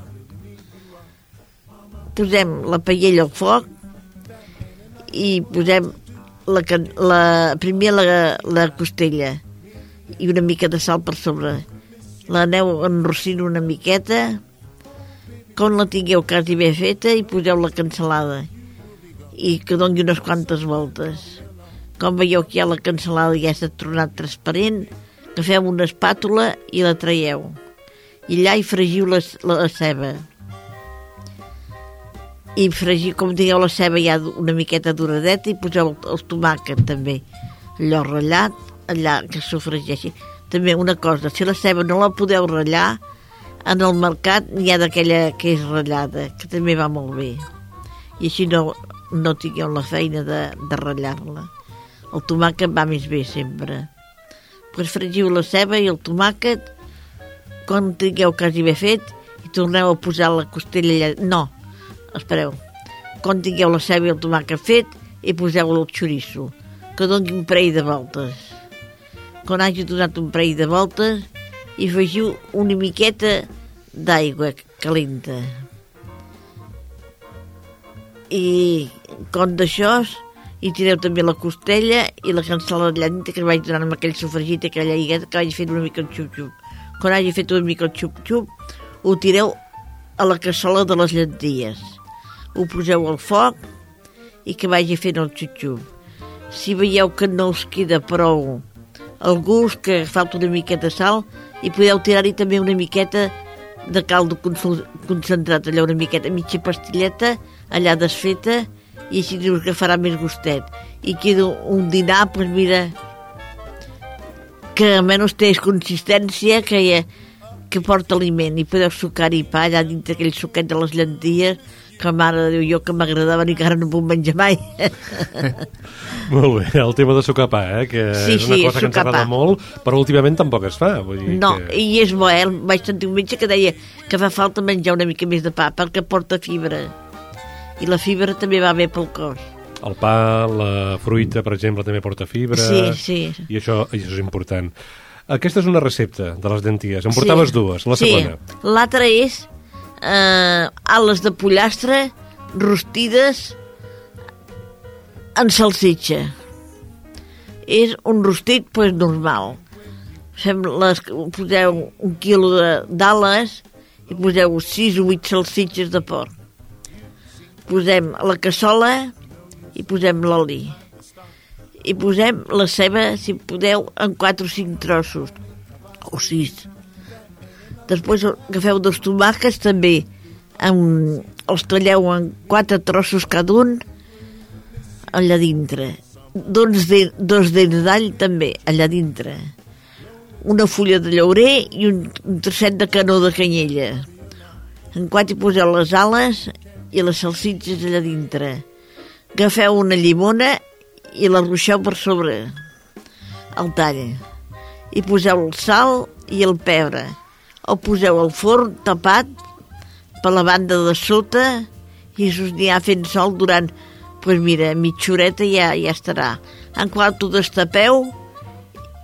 Posem la paella al foc i posem la, la, primer la, la costella i una mica de sal per sobre. L'aneu enrossint una miqueta, com la tingueu quasi bé feta i poseu la cansalada i que doni unes quantes voltes. Com veieu que ja la cansalada ja s'ha tornat transparent, agafeu una espàtula i la traieu. I allà hi fregiu la, la, la ceba. I fregiu, com digueu, la ceba ja una miqueta duradeta i poseu el, el tomàquet també. Allò ratllat, allà que sofregeixi. També una cosa, si la ceba no la podeu ratllar, en el mercat n'hi ha d'aquella que és ratllada, que també va molt bé. I així no, no tingueu la feina de, de ratllar-la. El tomàquet va més bé sempre. Pues fregiu la ceba i el tomàquet quan tingueu quasi bé fet i torneu a posar la costella allà... No, espereu. Quan tingueu la ceba i el tomàquet fet i poseu el xoriço, que doni un parell de voltes. Quan hagi donat un parell de voltes i afegiu una miqueta d'aigua calenta. I quan d'això hi tireu també la costella i la allà dintre que vaig donant amb aquell sofregit i aquella lligueta que vaig fent una mica el xup-xup. Quan hagi fet una mica el xup-xup, ho tireu a la cassola de les llenties. Ho poseu al foc i que vagi fent el xup-xup. Si veieu que no us queda prou el gust, que falta una miqueta de sal, i podeu tirar-hi també una miqueta de caldo concentrat, allà una miqueta, mitja pastilleta, allà desfeta, i així us agafarà més gustet. I queda un dinar, doncs mira, que almenys té consistència, que, que porta aliment, i podeu sucar-hi pa allà dintre aquell suquet de les llenties, que mare Déu, jo que m'agradava i que ara no puc menjar mai. [laughs] Molt bé, el tema de sucar pa, eh, que Sí, és una sí, cosa que ens agrada pa. molt, però últimament tampoc es fa. Vull dir No, que... i és bo, eh? Vaig sentir un metge que deia que fa falta menjar una mica més de pa perquè porta fibra. I la fibra també va bé pel cos. El pa, la fruita, per exemple, també porta fibra. Sí, sí. I això, i això és important. Aquesta és una recepta de les llenties. Em portaves dues. La segona. Sí, l'altra és eh, ales de pollastre rostides en salsitxa. És un rostit pues, normal. Fem les, poseu un quilo d'ales i poseu 6 o 8 salsitxes de porc. Posem la cassola i posem l'oli. I posem la ceba, si podeu, en 4 o 5 trossos. O 6. Després agafeu dos tomàquets també, amb, els talleu en quatre trossos cada un allà dintre. Dos, de, dos dents d'all també, allà dintre. Una fulla de llaurer i un, un trosset de canó de canyella. En quatre hi poseu les ales i les salsitxes allà dintre. Agafeu una llimona i la ruixeu per sobre el tall. I poseu el sal i el pebre. El poseu al forn tapat per la banda de sota i n'hi ha fent sol durant, pues mira, mitja horeta ja, ja estarà. En qual tu destapeu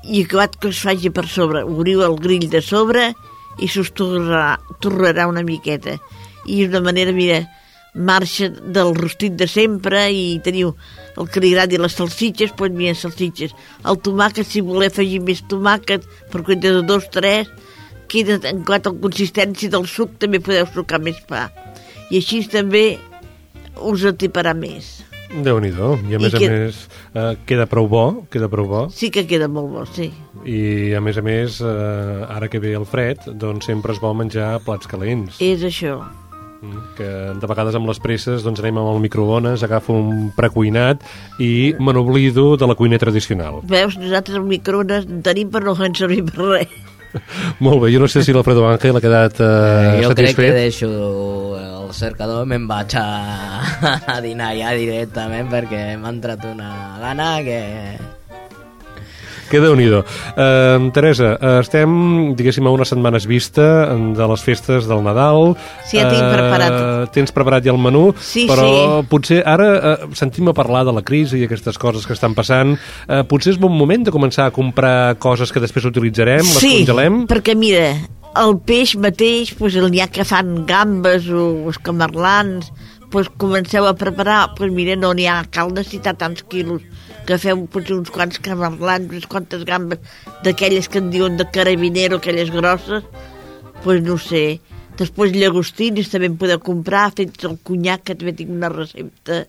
i acabat que es faci per sobre. Obriu el grill de sobre i s'us torrarà, torrarà una miqueta. I és una manera, mira, marxa del rostit de sempre i teniu el que li agradi les salsitxes, doncs mira, salsitxes. El tomàquet, si voleu afegir més tomàquet, per compte de dos, tres, queda en quant a la consistència del suc, també podeu sucar més pa. I així també us atiparà més. déu nhi I a més I que- a més eh, queda prou bo, queda prou bo. Sí que queda molt bo, sí. I a més a més, eh, ara que ve el fred, doncs sempre és bo menjar plats calents. És això. Mm, que de vegades amb les presses doncs anem amb el microones, agafo un precuinat i me n'oblido de la cuina tradicional. Veus, nosaltres el microones en tenim per no fer servir per res. [laughs] Molt bé, jo no sé si l'Alfredo Ángel ha quedat eh, jo crec que satisfet. deixo el cercador me'n vaig a, [laughs] a dinar ja directament perquè m'ha entrat una gana que... Que déu nhi eh, Teresa, estem, diguéssim, a unes setmanes vista de les festes del Nadal. Sí, ja tinc preparat. Tens preparat ja el menú, Sí, però sí. potser ara eh, sentim a parlar de la crisi i aquestes coses que estan passant. Eh, potser és bon moment de començar a comprar coses que després utilitzarem, les sí, congelem. perquè mira, el peix mateix, doncs, n'hi ha que fan gambes o escamarlans, doncs comenceu a preparar, doncs mira, no n'hi ha, cal necessitar tants quilos, que feu potser uns quants camarlans, unes quantes gambes, d'aquelles que en diuen de carabinero, aquelles grosses, doncs no ho sé. Després llagostinis també en podeu comprar, fets el conyac, que també tinc una recepta,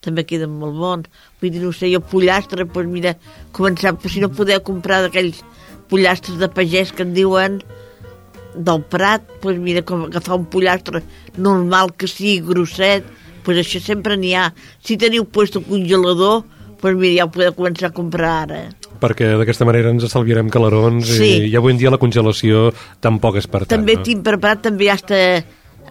també queden molt bons. Vull dir, no sé, jo pollastre, doncs mira, començar, si no podeu comprar d'aquells pollastres de pagès que en diuen del Prat, doncs mira, com agafar un pollastre normal que sigui grosset, doncs això sempre n'hi ha. Si teniu puesto el congelador, doncs mira, ja ho podeu començar a comprar ara. perquè d'aquesta manera ens estalviarem calarons Sí. i, i avui en dia la congelació tampoc és per tant. també no? tinc preparat també hasta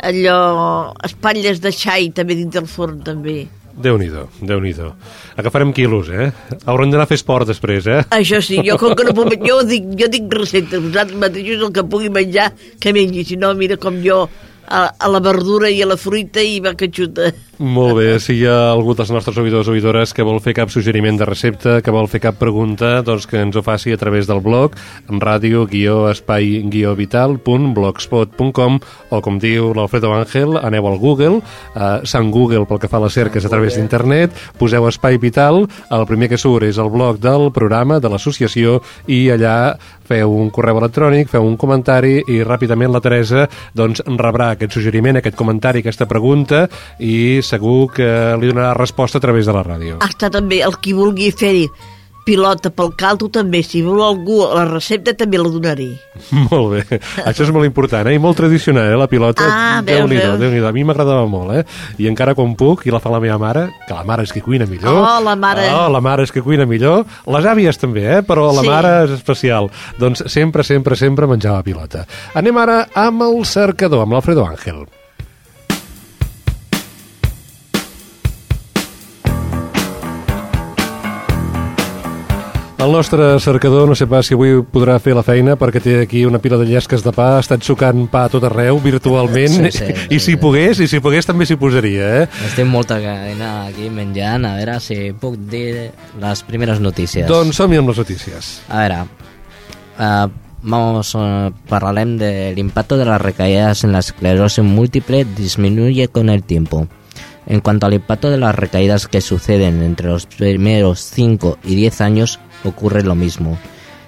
allò, espatlles de xai també dins del forn també. Déu-n'hi-do, déu nhi déu Agafarem quilos, eh? Haurem d'anar a fer esport després, eh? Això sí, jo com que no puc, [laughs] jo dic, jo dic receptes, vosaltres mateixos el que pugui menjar, que mengi, si no, mira com jo a, a la verdura i a la fruita i va que xuta. Molt bé, si hi ha algú dels nostres oïdors o oïdores que vol fer cap suggeriment de recepta, que vol fer cap pregunta, doncs que ens ho faci a través del blog radio-espai-vital.blogspot.com o com diu l'Alfredo Ángel, aneu al Google, a Sant Google pel que fa a les cerques a través d'internet, poseu Espai Vital, el primer que surt és el blog del programa, de l'associació, i allà feu un correu electrònic, feu un comentari i ràpidament la Teresa doncs, rebrà aquest suggeriment, aquest comentari, aquesta pregunta i segur que li donarà resposta a través de la ràdio. Hasta també el qui vulgui fer-hi pilota pel caldo també, si vol algú la recepta també la donaré. [laughs] Molt bé, això és molt important, eh? I molt tradicional, eh, la pilota. Ah, Déu-n'hi-do, veus. déu nhi A mi m'agradava molt, eh? I encara quan puc, i la fa la meva mare, que la mare és que cuina millor. Oh, la mare. Oh, la mare és que cuina millor. Les àvies també, eh? Però la Sí. mare és especial. Doncs sempre, sempre, sempre menjava pilota. Anem ara amb el cercador, amb l'Alfredo Ángel. El nostre cercador, no sé pas si avui podrà fer la feina perquè té aquí una pila de llesques de pa, ha estat sucant pa a tot arreu, virtualment, Sí, sí, [laughs] i si pogués, i si pogués també s'hi posaria, eh? Estic molta gana aquí menjant, a veure si puc dir les primeres notícies. Doncs som-hi amb les notícies. A ver, ah, vamos, eh, parlarem del impacto de las recaídas en la esclerosis múltiple disminuye con el tiempo. En cuanto al impacto de las recaídas que suceden entre los primeros 5 y 10 años, ocurre lo mismo.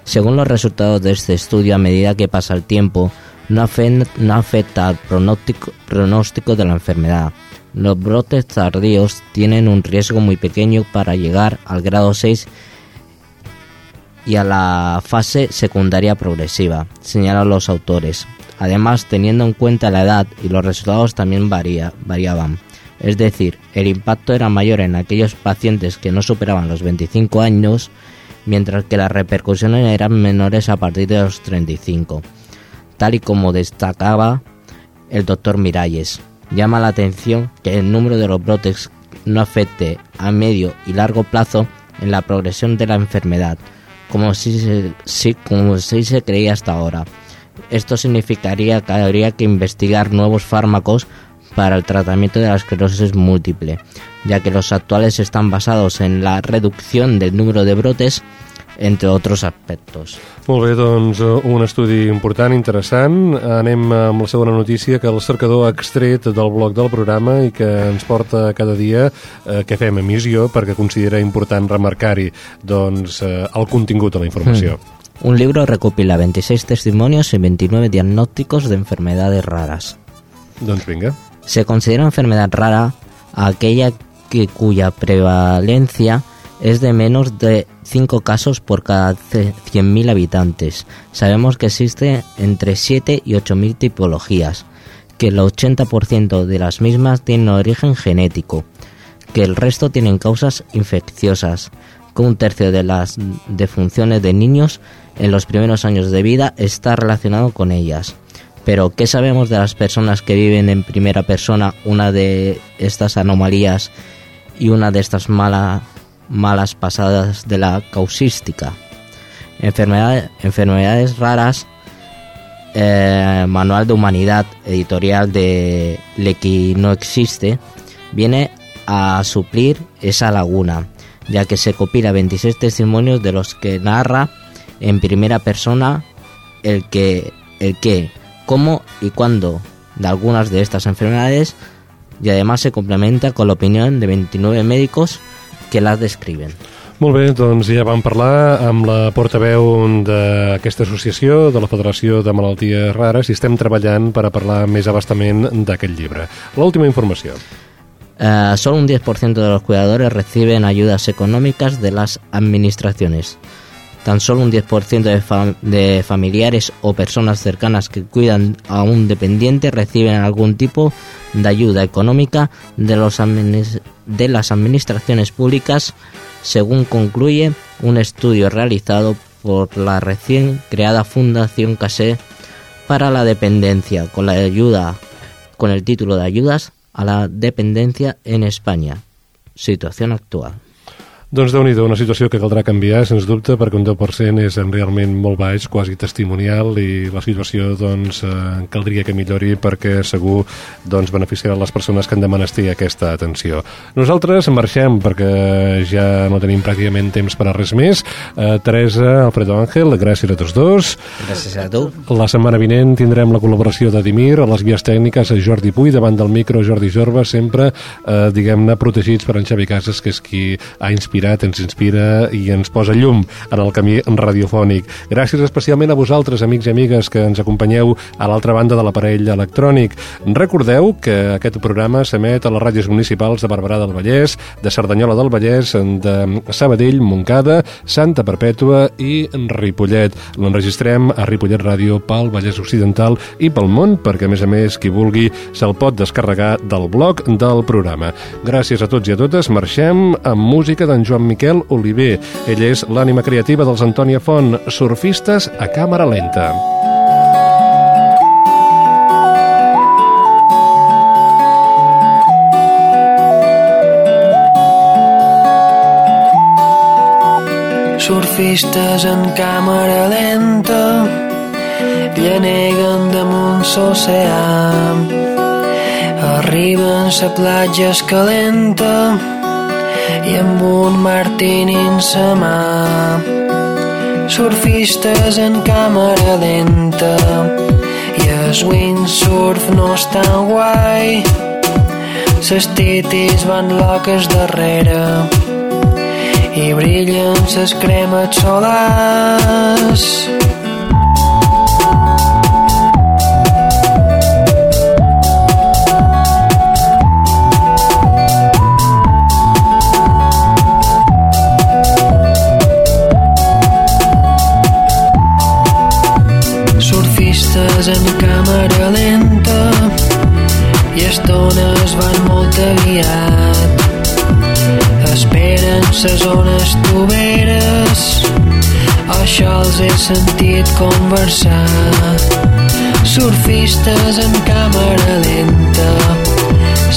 Según los resultados de este estudio, a medida que pasa el tiempo, no, afecta al pronóstico, pronóstico de la enfermedad. Los brotes tardíos tienen un riesgo muy pequeño para llegar al grado 6 y a la fase secundaria progresiva, señalan los autores. Además, teniendo en cuenta la edad y los resultados también varía, variaban. Es decir, el impacto era mayor en aquellos pacientes que no superaban los 25 años, mientras que las repercusiones eran menores a partir de los 35. Tal y como destacaba el doctor Miralles, llama la atención que el número de los brotes no afecte a medio y largo plazo en la progresión de la enfermedad, como si se, como si se creía hasta ahora. Esto significaría que habría que investigar nuevos fármacos para el tratamiento de la esclerosis múltiple, ya que los actuales están basados en la reducción del número de brotes entre otros aspectos. Molt bé, doncs un estudi important, interessant. Anem amb la segona notícia que el cercador ha extret del blog del programa i que ens porta cada dia eh, que fem emissió perquè considera important remarcar-hi doncs, eh, el contingut de la informació. Mm. Un libro recopila 26 testimonios y 29 diagnósticos de enfermedades raras. Doncs vinga. Se considera enfermedad rara aquella que cuya prevalencia es de menos de 5 casos por cada 100.000 habitantes. Sabemos que existe entre 7 y 8.000 tipologías, que el 80% de las mismas tienen origen genético, que el resto tienen causas infecciosas, que un tercio de las defunciones de niños en los primeros años de vida está relacionado con ellas. Pero, ¿qué sabemos de las personas que viven en primera persona una de estas anomalías y una de estas malas malas pasadas de la causística. Enfermedades, enfermedades raras, eh, Manual de Humanidad, editorial de Lequi no existe, viene a suplir esa laguna, ya que se copila 26 testimonios de los que narra en primera persona el que, el que, cómo y cuándo de algunas de estas enfermedades y además se complementa con la opinión de 29 médicos que la describen. Molt bé, doncs ja vam parlar amb la portaveu d'aquesta associació, de la Federació de Malalties Rares, i estem treballant per a parlar més abastament d'aquest llibre. L'última informació. Uh, solo un 10% de los cuidadores reciben ayudas económicas de las administraciones. Tan solo un 10% de, de familiares o personas cercanas que cuidan a un dependiente reciben algún tipo de ayuda económica de las administraciones públicas, según concluye un estudio realizado por la recién creada Fundación Casé para la dependencia con la ayuda con el título de ayudas a la dependencia en España. Situación actual. Doncs déu nhi una situació que caldrà canviar, sens dubte, perquè un 10% és realment molt baix, quasi testimonial, i la situació doncs, eh, caldria que millori perquè segur doncs, beneficiarà les persones que han de menester aquesta atenció. Nosaltres marxem perquè ja no tenim pràcticament temps per a res més. Eh, Teresa, Alfredo Ángel, gràcies a tots dos. Gràcies a tu. La setmana vinent tindrem la col·laboració de Dimir, a les vies tècniques a Jordi Puy, davant del micro Jordi Jorba, sempre, eh, diguem-ne, protegits per en Xavi Casas, que és qui ha inspirat inspirat, ens inspira i ens posa llum en el camí radiofònic. Gràcies especialment a vosaltres, amics i amigues, que ens acompanyeu a l'altra banda de l'aparell electrònic. Recordeu que aquest programa s'emet a les ràdios municipals de Barberà del Vallès, de Cerdanyola del Vallès, de Sabadell, Montcada, Santa Perpètua i Ripollet. L'enregistrem a Ripollet Ràdio pel Vallès Occidental i pel món, perquè, a més a més, qui vulgui se'l pot descarregar del blog del programa. Gràcies a tots i a totes. Marxem amb música d'en Joan Miquel Oliver. Ell és l'ànima creativa dels Antònia Font, surfistes a càmera lenta. Surfistes en càmera lenta lleneguen damunt l'oceà arriben a la platja escalenta i amb un martini en sa mà. Surfistes en càmera lenta i el windsurf no és tan guai. Ses titis van loques darrere i brillen ses cremes solars. vas en càmera lenta i estones van molt aviat. Esperen ses zones toberes això els he sentit conversar. Surfistes en càmera lenta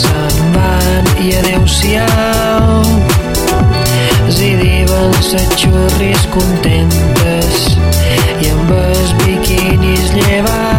se'n van i adeu-siau. Zidiven ses xurris contentes i amb els biquinis llevats